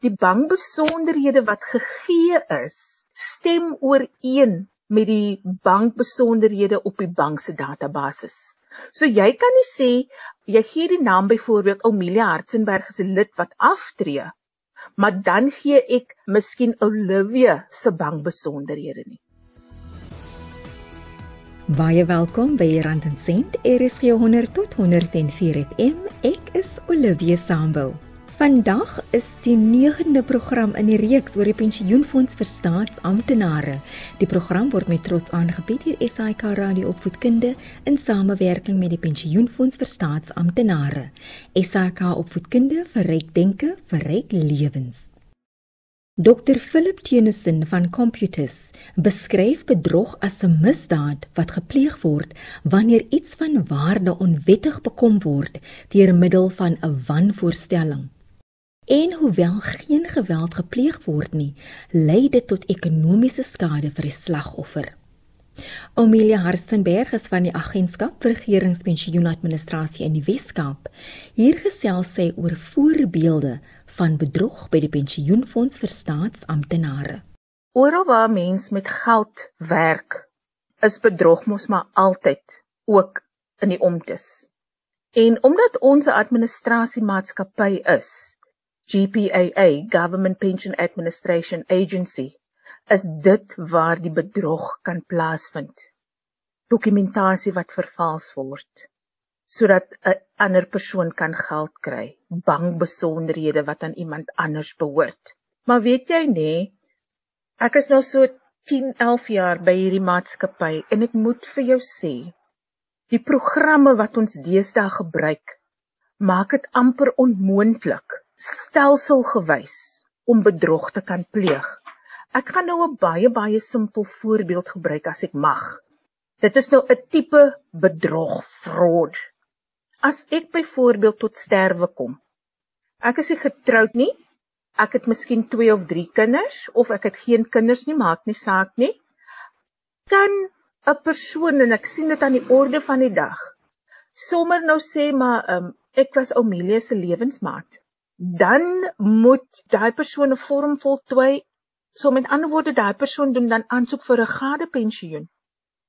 die bankbesonderhede wat gegee is stem ooreen met die bankbesonderhede op die bank se database. So jy kan nie sê jy gee die naam byvoorbeeld Omilia Hartzenberg as 'n lid wat aftree, maar dan gee ek miskien Olivia se bankbesonderhede nie. Baie welkom by Rand en Sent RSG 100 tot 104 FM. Ek is Olivia Sambul. Vandag is die 9de program in die reeks oor die pensioenfonds vir staatsamptenare. Die program word met trots aangebied deur SAK Radio Opvoedkunde in samewerking met die Pensioenfonds vir staatsamptenare. SAK Opvoedkunde vir ryk denke, vir ryk lewens. Dr Philip Tennyson van Computus beskryf bedrog as 'n misdaad wat gepleeg word wanneer iets van waarde onwettig bekom word deur middel van 'n wanvoorstelling. En hoewel geen geweld gepleeg word nie, lei dit tot ekonomiese skade vir die slagoffer. Amelia Harstenberg is van die Agentskap vir Regeringspensioenadministrasie in die Wes-Kaap. Hier gesels sy oor voorbeelde van bedrog by die pensioenfonds vir staatsamptenare. Oral waar mens met geld werk, is bedrog mos maar altyd ook in die omtes. En omdat ons 'n administrasiemaatskappy is, GPAA, Government Pension Administration Agency, is dit waar die bedrog kan plaasvind. Dokumentasie wat vervals word sodat 'n ander persoon kan geld kry, bankbesonderhede wat aan iemand anders behoort. Maar weet jy nê, ek is nou so 10, 11 jaar by hierdie maatskappy en ek moet vir jou sê, die programme wat ons deesdae gebruik, maak dit amper onmoontlik stelselgewys om bedrog te kan pleeg. Ek gaan nou 'n baie baie simpel voorbeeld gebruik as ek mag. Dit is nou 'n tipe bedrog fraud. As ek byvoorbeeld tot sterwe kom. Ek is nie getroud nie. Ek het miskien 2 of 3 kinders of ek het geen kinders nie, maak nie saak nie. Kan 'n persoon en ek sien dit aan die orde van die dag sommer nou sê maar um, ek was Omelia se lewensmaat dan moet daai persoon 'n vorm voltooi. So met ander woorde, daai persoon doen dan aansoek vir 'n gadepensioen.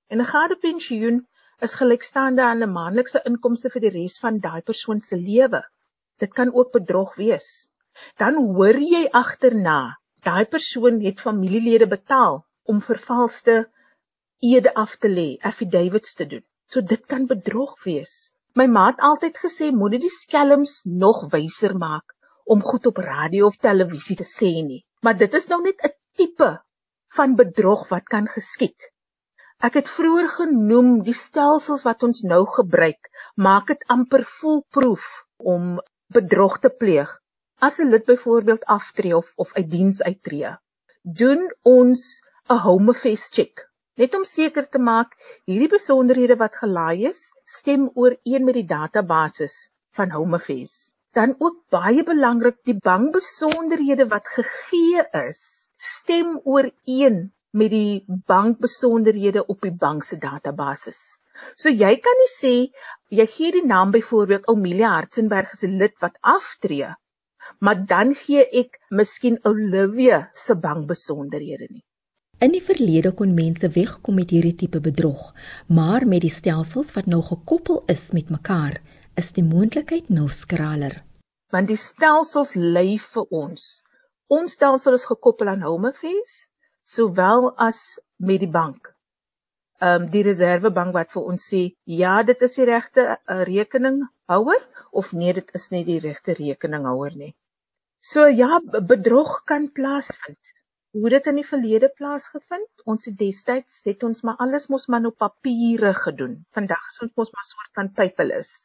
En 'n gadepensioen is gelykstaande aan 'n maandelikse inkomste vir die res van daai persoon se lewe. Dit kan ook bedrog wees. Dan hoor jy agterna, daai persoon het familielede betaal om vervalste ede af te lê, affidavits te doen. So dit kan bedrog wees. My ma het altyd gesê moenie die skelms nog wyser maak om goed op radio of televisie te sê nie. Maar dit is nou net 'n tipe van bedrog wat kan geskied. Ek het vroeër genoem die stelsels wat ons nou gebruik, maak dit amper foolproof om bedrog te pleeg. As 'n lid byvoorbeeld aftree of of uit diens uittreë, doen ons 'n home face check net om seker te maak hierdie besonderhede wat gelaai is, stem ooreen met die database van home face dan ook baie belangrik die bankbesonderhede wat gegee is stem ooreen met die bankbesonderhede op die bank se database. So jy kan nie sê jy gee die naam byvoorbeeld Omilia Hartzenberg 'n lid wat aftree, maar dan gee ek miskien Olivia se bankbesonderhede nie. In die verlede kon mense wegkom met hierdie tipe bedrog, maar met die stelsels wat nou gekoppel is met mekaar, is die moontlikheid nou skraler. Want die stelsels lê vir ons. Ons stelsel is gekoppel aan Home Affairs sowel as met die bank. Ehm um, die Reservebank wat vir ons sê ja, dit is die regte uh, rekeninghouer of nee, dit is nie die regte rekeninghouer nie. So ja, bedrog kan plaasvind. Hoe dit in die verlede plaasgevind? Ons het destyds het ons maar alles mos maar op papiere gedoen. Vandag is ons mos maar soort van paperless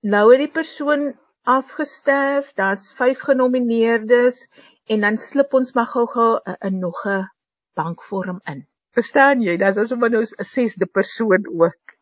nou het die persoon afgesterf, daar's 5 genomineerdes en dan slip ons maar gou-gou 'n nog 'n bankvorm in. Verstaan jy? Dis asof nou 'n sesde persoon ook.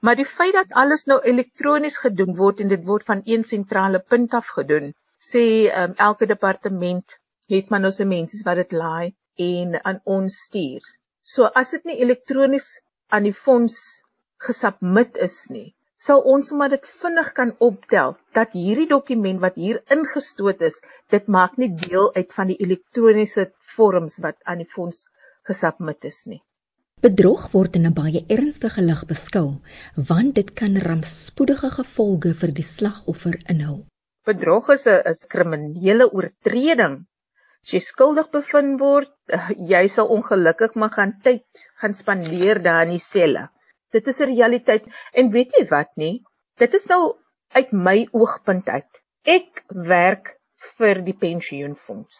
Maar die feit dat alles nou elektronies gedoen word en dit word van een sentrale punt af gedoen, sê um, elke departement het maar nou se mense wat dit laai en aan ons stuur. So as dit nie elektronies aan die fonds gesubmit is nie, sal ons maar dit vinnig kan optel dat hierdie dokument wat hier ingestoot is, dit maak nie deel uit van die elektroniese vorms wat aan die fonds gesubmit is nie. Bedrog word in 'n baie ernstige lig beskou, want dit kan rampspoedige gevolge vir die slagoffer inhou. Bedrog is 'n kriminele oortreding. As jy skuldig bevind word, jy sal ongelukkig maar gaan tyd gaan spandeer daar in die selle. Dit is 'n realiteit en weet jy wat nie? Dit is nou uit my oogpunt uit. Ek werk vir die pensioenfonds.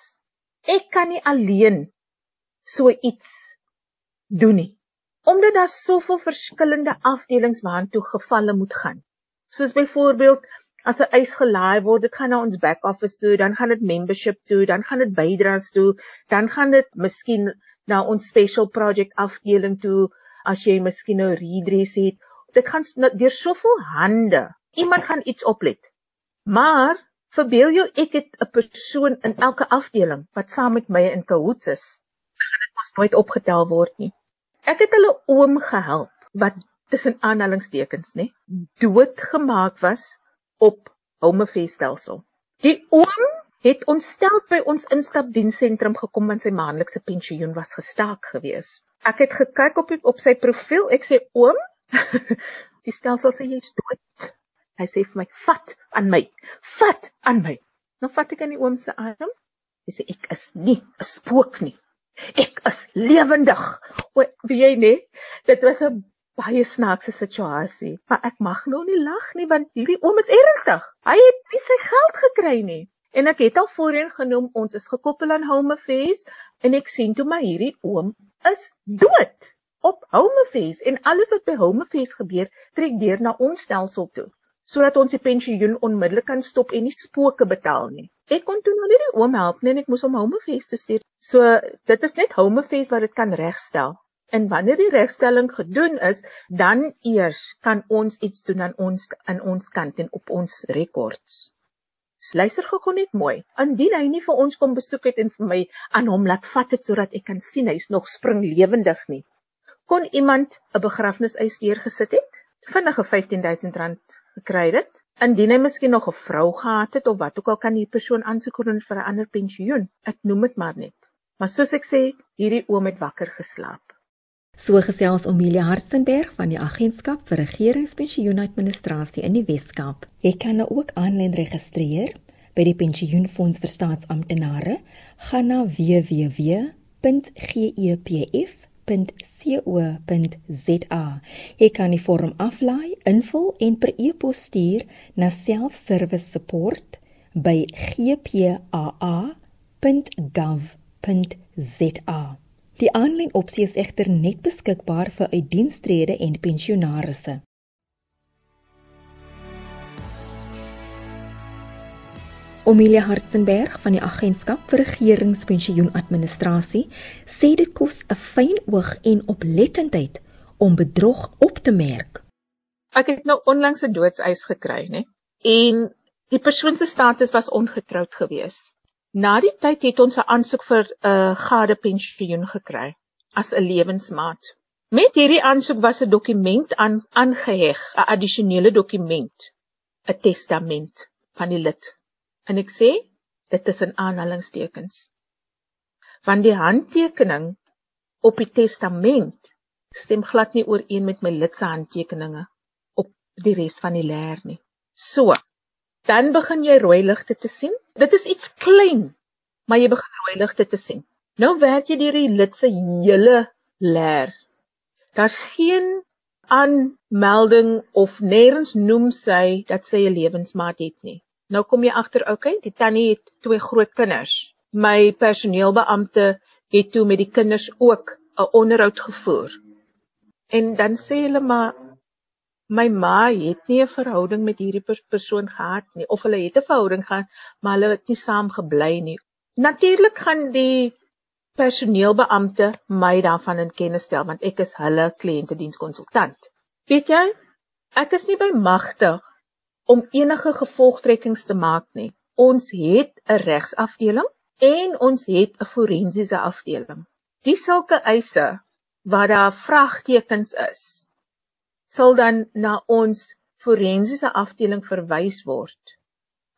Ek kan nie alleen so iets doen nie. Omdat daar soveel verskillende afdelings waartoe gevalle moet gaan. Soos byvoorbeeld as 'n eis gelaai word, dit gaan na ons back office toe, dan gaan dit membership toe, dan gaan dit bydraes toe, dan gaan dit miskien na ons special project afdeling toe as jy miskien nou redress het. Dit gaan deur soveel hande. Iemand gaan iets oplet. Maar verbeel jou ek het 'n persoon in elke afdeling wat saam met my in cahoots is. Dit mos nooit opgetel word nie. Ek het hulle oom gehelp wat tussen aanhalingstekens nê dood gemaak was op homefestelsel. Die oom het ontstel by ons instapdiensentrum gekom want sy maandelikse pensioen was gestaak geweest. Ek het gekyk op op sy profiel. Ek sê oom, die stelsel sê jy's dood. Hy sê vir my, "Vat aan my. Vat aan my." Nou vat ek aan die oom se arm. Hy sê ek is nie 'n spook nie. Ek is lewendig. O, weet jy nie? Dit was 'n baie snaakse situasie, maar ek mag nou nie lag nie want hierdie oom is ernstig. Hy het nie sy geld gekry nie. En ek het al voorheen genoem ons is gekoppel aan Home Affairs en ek sien toe maar hierdie oom is dood op Home Affairs en alles wat by Home Affairs gebeur trek deur na ons stelsel toe sodat ons die pensioen onmiddellik kan stop en nie spooke betaal nie. Ek kon toe nou nie die oom help nie en ek moes hom Home Affairs toe stuur. So dit is net Home Affairs wat dit kan regstel. En wanneer die regstelling gedoen is, dan eers kan ons iets doen aan ons aan ons kant en op ons rekords. Luister gou net mooi. Indien hy nie vir ons kom besoek het en vir my aan hom laat vat het sodat ek kan sien hy's nog spring lewendig nie. Kon iemand 'n begrafniseis deurgesit het? Vinnige R15000 gekry het? Indien hy miskien nog 'n vrou gehad het of wat ook al kan die persoon aansoek doen vir 'n ander pensioen. Ek noem dit maar net. Maar soos ek sê, hierdie oom het wakker geslaap. So gesels Omelia Hartzenberg van die Agentskap vir Regeringspensioenadministrasie in die Wes-Kaap. Jy kan nou ook aanlyn registreer by die Pensioenfonds vir Staatsamptenare. Gaan na www.gepf.co.za. Jy kan die vorm aflaai, invul en per e-pos stuur na selfservice.support@gpa.gov.za. Die aanlyn opsie is egter net beskikbaar vir uitdienstrede en pensionaarsse. Omelia Hartzenberg van die Agentskap vir Regeringspensioenadministrasie sê dit kos 'n fyn oog en oplettendheid om bedrog op te merk. Ek het nou onlangs 'n doodseis gekry, né? En die persoon se status was ongetroud geweest. Na die tyd het ons 'n aansoek vir 'n uh, gade pensioen gekry as 'n lewensmaat. Met hierdie aansoek was 'n dokument aan aangeheg, 'n addisionele dokument, 'n testament van die lid. En ek sê, dit is in aanhalingstekens. Want die handtekening op die testament stem glad nie ooreen met my lid se handtekeninge op die res van die leer nie. So, dan begin jy rooi ligte te sien. Dit is iets klein, maar jy begin rooi ligte te sien. Nou werk jy deur die lid se hele leer. Daar's geen aanmelding of nêrens noem sy dat sy 'n lewensmaat het nie. Nou kom jy agter, okay, die tannie het twee groot kinders. My personeelbeampte het toe met die kinders ook 'n onderhoud gevoer. En dan sê hulle maar my ma het nie 'n verhouding met hierdie persoon gehad nie of hulle het 'n verhouding gehad, maar hulle het nie saam gebly nie. Natuurlik gaan die personeelbeampte my daarvan in kennis stel want ek is hulle kliëntedienskonsultant. Weet jy, ek is nie by magte om enige gevolgtrekkings te maak nie. Ons het 'n regsafdeling en ons het 'n forensiese afdeling. Die sulke eise waar daar vraagtekens is, sal dan na ons forensiese afdeling verwys word.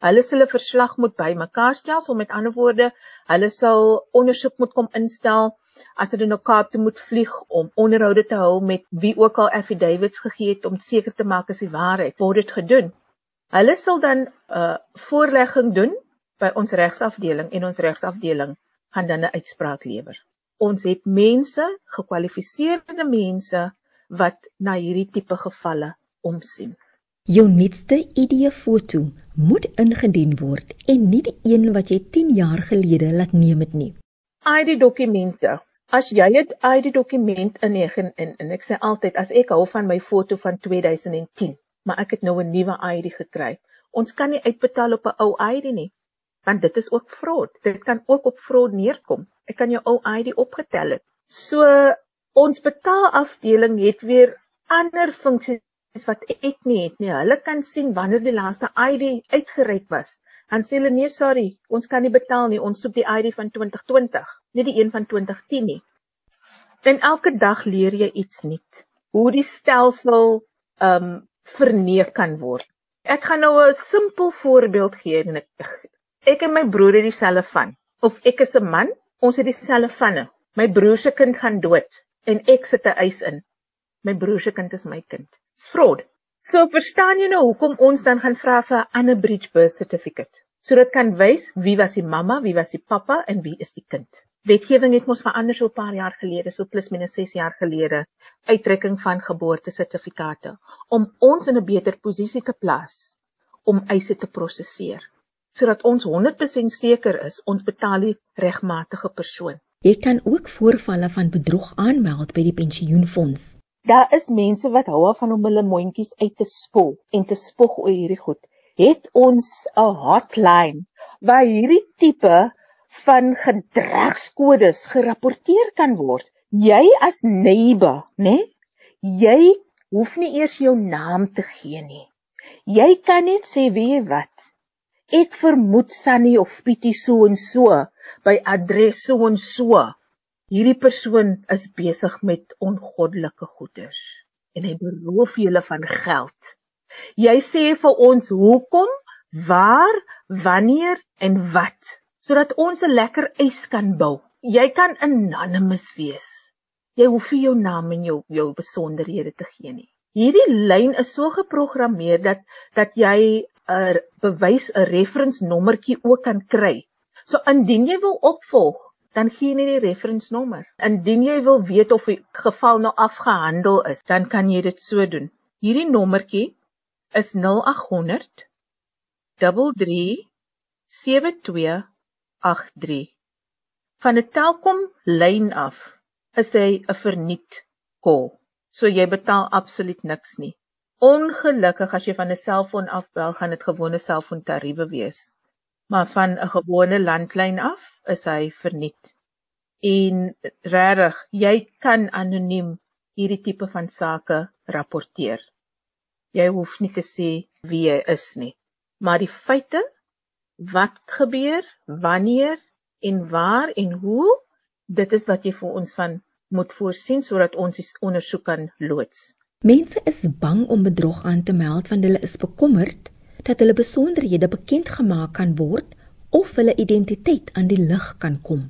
Hulle sal 'n verslag moet bymekaar stel, so met ander woorde, hulle sal ondersoek moet kom instel as hulle na Kaap toe moet vlieg om onderhoude te hou met wie ook al affidavits gegee het om seker te maak as die waarheid word dit gedoen. Hulle sal dan 'n uh, voorlegging doen by ons regsafdeling en ons regsafdeling gaan dan 'n uitspraak lewer. Ons het mense, gekwalifiseerde mense wat na hierdie tipe gevalle omsien. Jou nuutste ID-foto moet ingedien word en nie die een wat jy 10 jaar gelede laat neem het nie. ID-dokumente. As jy 'n ID-dokument inneem in en ek sê altyd as ek hou van my foto van 2010, maar ek het nou 'n nuwe ID gekry. Ons kan nie uitbetaal op 'n ou ID nie, want dit is ook fraud. Dit kan ook op fraud neerkom. Ek kan jou ou ID opgetel het. So ons betaalafdeling het weer ander funksies wat ek nie het nie. Hulle kan sien wanneer die laaste ID uitgereik was. Dan sê hulle nee, sorry, ons kan nie betaal nie. Ons soek die ID van 2020, nie die een van 2010 nie. En elke dag leer jy iets nuut. Hoe die stelsel um verneek kan word. Ek gaan nou 'n simpel voorbeeld gee en ek ek en my broer het dieselfde van. Of ek is 'n man, ons het dieselfde vanne. My broer se kind gaan dood en ek sit 'n eis in. My broer se kind is my kind fraud. So verstaan jy nou hoekom ons dan gaan vra vir 'n ander bridge birth certificate. So dit kan wys wie was die mamma, wie was die pappa en wie is die kind. Wetgewing het mos verander so 'n paar jaar gelede, so plus minus 6 jaar gelede, uitdrukking van geboortesertifikate om ons in 'n beter posisie te plaas om eise te prosesseer sodat ons 100% seker is ons betaal die regmatige persoon. Jy kan ook voorvalle van bedrog aanmeld by die pensioenfonds. Daar is mense wat hou af om hulle mondjies uit te spoel en te spog oor hierdie goed. Het ons 'n hotline waar hierdie tipe van gedragskodes gerapporteer kan word? Jy as neighbor, né? Jy hoef nie eers jou naam te gee nie. Jy kan net sê wie jy wat. Ek vermoed Sunny of Pietie so en so by adres so en so hierdie persoon is besig met ongoddelike goeders en hy beroof julle van geld. Jy sê vir ons hoekom, waar, wanneer en wat sodat ons 'n lekker eis kan bou. Jy kan anonymous wees. Jy hoef nie jou naam en jou jou besonderhede te gee nie. Hierdie lyn is so geprogrammeer dat dat jy 'n bewys 'n reference nommertjie ook kan kry. So indien jy wil opvolg, dan gee jy net die reference nommer. Indien jy wil weet of die geval nou afgehandel is, dan kan jy dit so doen. Hierdie nommertjie is 0800 33 7283. Van 'n Telkom lyn af is hy 'n verniet kol. So jy betaal absoluut niks nie. Ongelukkig as jy van 'n selfoon afbel, gaan dit gewone selfoontariewe wees maar van 'n gewone landlyn af is hy verniet. En regtig, jy kan anoniem hierdie tipe van sake rapporteer. Jy hoef nie te sê wie jy is nie, maar die feite wat gebeur, wanneer en waar en hoe, dit is wat jy vir ons van moet voorsien sodat ons die ondersoek kan loods. Mense is bang om bedrog aan te meld want hulle is bekommerd dat hulle besonderhede bekend gemaak kan word of hulle identiteit aan die lig kan kom.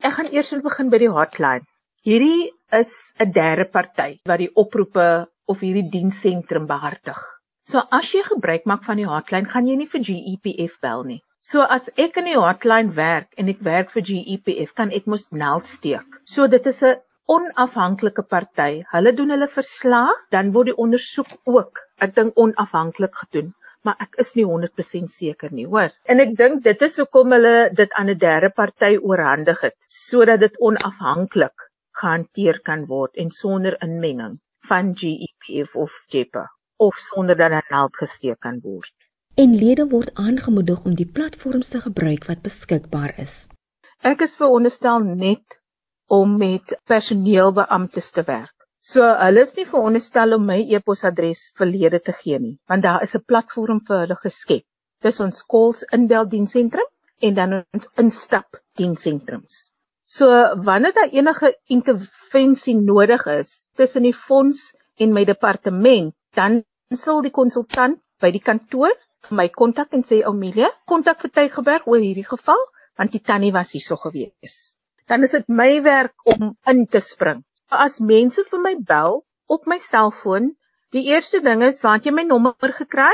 Ek gaan eers begin by die hotline. Hierdie is 'n derde party wat die oproepe of hierdie dienssentrum behartig. So as jy gebruik maak van die hotline, gaan jy nie vir GEPF bel nie. So as ek in die hotline werk en ek werk vir GEPF, kan ek mos meld steek. So dit is 'n onafhanklike party. Hulle doen hulle verslag, dan word die ondersoek ook, ek dink onafhanklik gedoen maar ek is nie 100% seker nie, hoor. En ek dink dit is hoekom hulle dit aan 'n derde party oorhandig het, sodat dit onafhanklik gehanteer kan word en sonder inmenging van GEPF of JEPA of sonder dat daar geld gesteek kan word. En lede word aangemoedig om die platforms te gebruik wat beskikbaar is. Ek is veronderstel net om met personeelbeamptes te werk. So hulle is nie veronderstel om my e-posadres verlede te gee nie, want daar is 'n platform vir hulle geskep. Dis ons calls inbel diensentrum en dan ons instap diensentrums. So wanneer daar enige intervensie nodig is tussen die fonds en my departement, dan sal die konsultant by die kantoor my kontak en sê Amelia, kontak vir Tygerberg oor hierdie geval want die tannie was hierso gewees. Dan is dit my werk om in te spring. As mense vir my bel op my selfoon, die eerste ding is, "Want jy my nommer gekry?"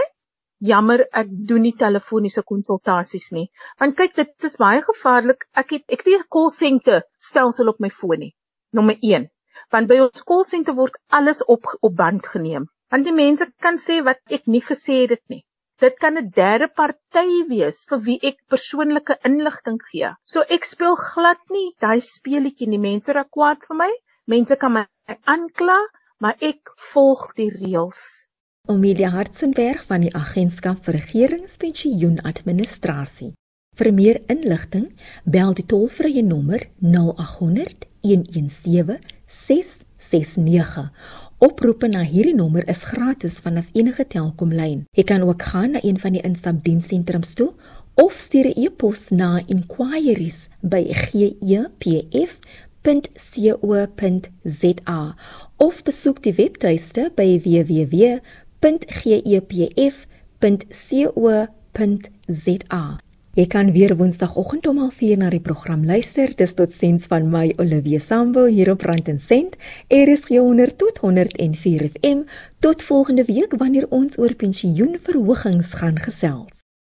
Jammer, ek doen nie telefoniese konsultasies nie. Want kyk, dit is baie gevaarlik. Ek het ek het 'n call center stelsel op my foon nie. Nommer 1. Want by ons call center word alles op op band geneem. Want die mense kan sê wat ek nie gesê het dit nie. Dit kan 'n derde party wees vir wie ek persoonlike inligting gee. So ek speel glad nie daai speletjie nie. Mense raak kwaad vir my. Mense kan my aankla, maar ek volg die reëls. Omelia Hartzenberg van die Agentskap vir Regeringspensioenadministrasie. Vir meer inligting, bel die tollvrye nommer 0800 117 669. Oproepe na hierdie nommer is gratis vanaf enige Telkomlyn. Jy kan ook gaan na een van die instapdienssentrums toe of stuur 'n e-pos na inquiries@gepf.co.za of besoek die webtuiste by www www.gepf.co.za. Jy kan weer woensdagoggend om 04:00 na die program luister. Dis tot sins van my Olivia Sambo hier op Rand en Sent. RSG 100 tot 104 FM. Tot volgende week wanneer ons oor pensioenverhogings gaan gesels.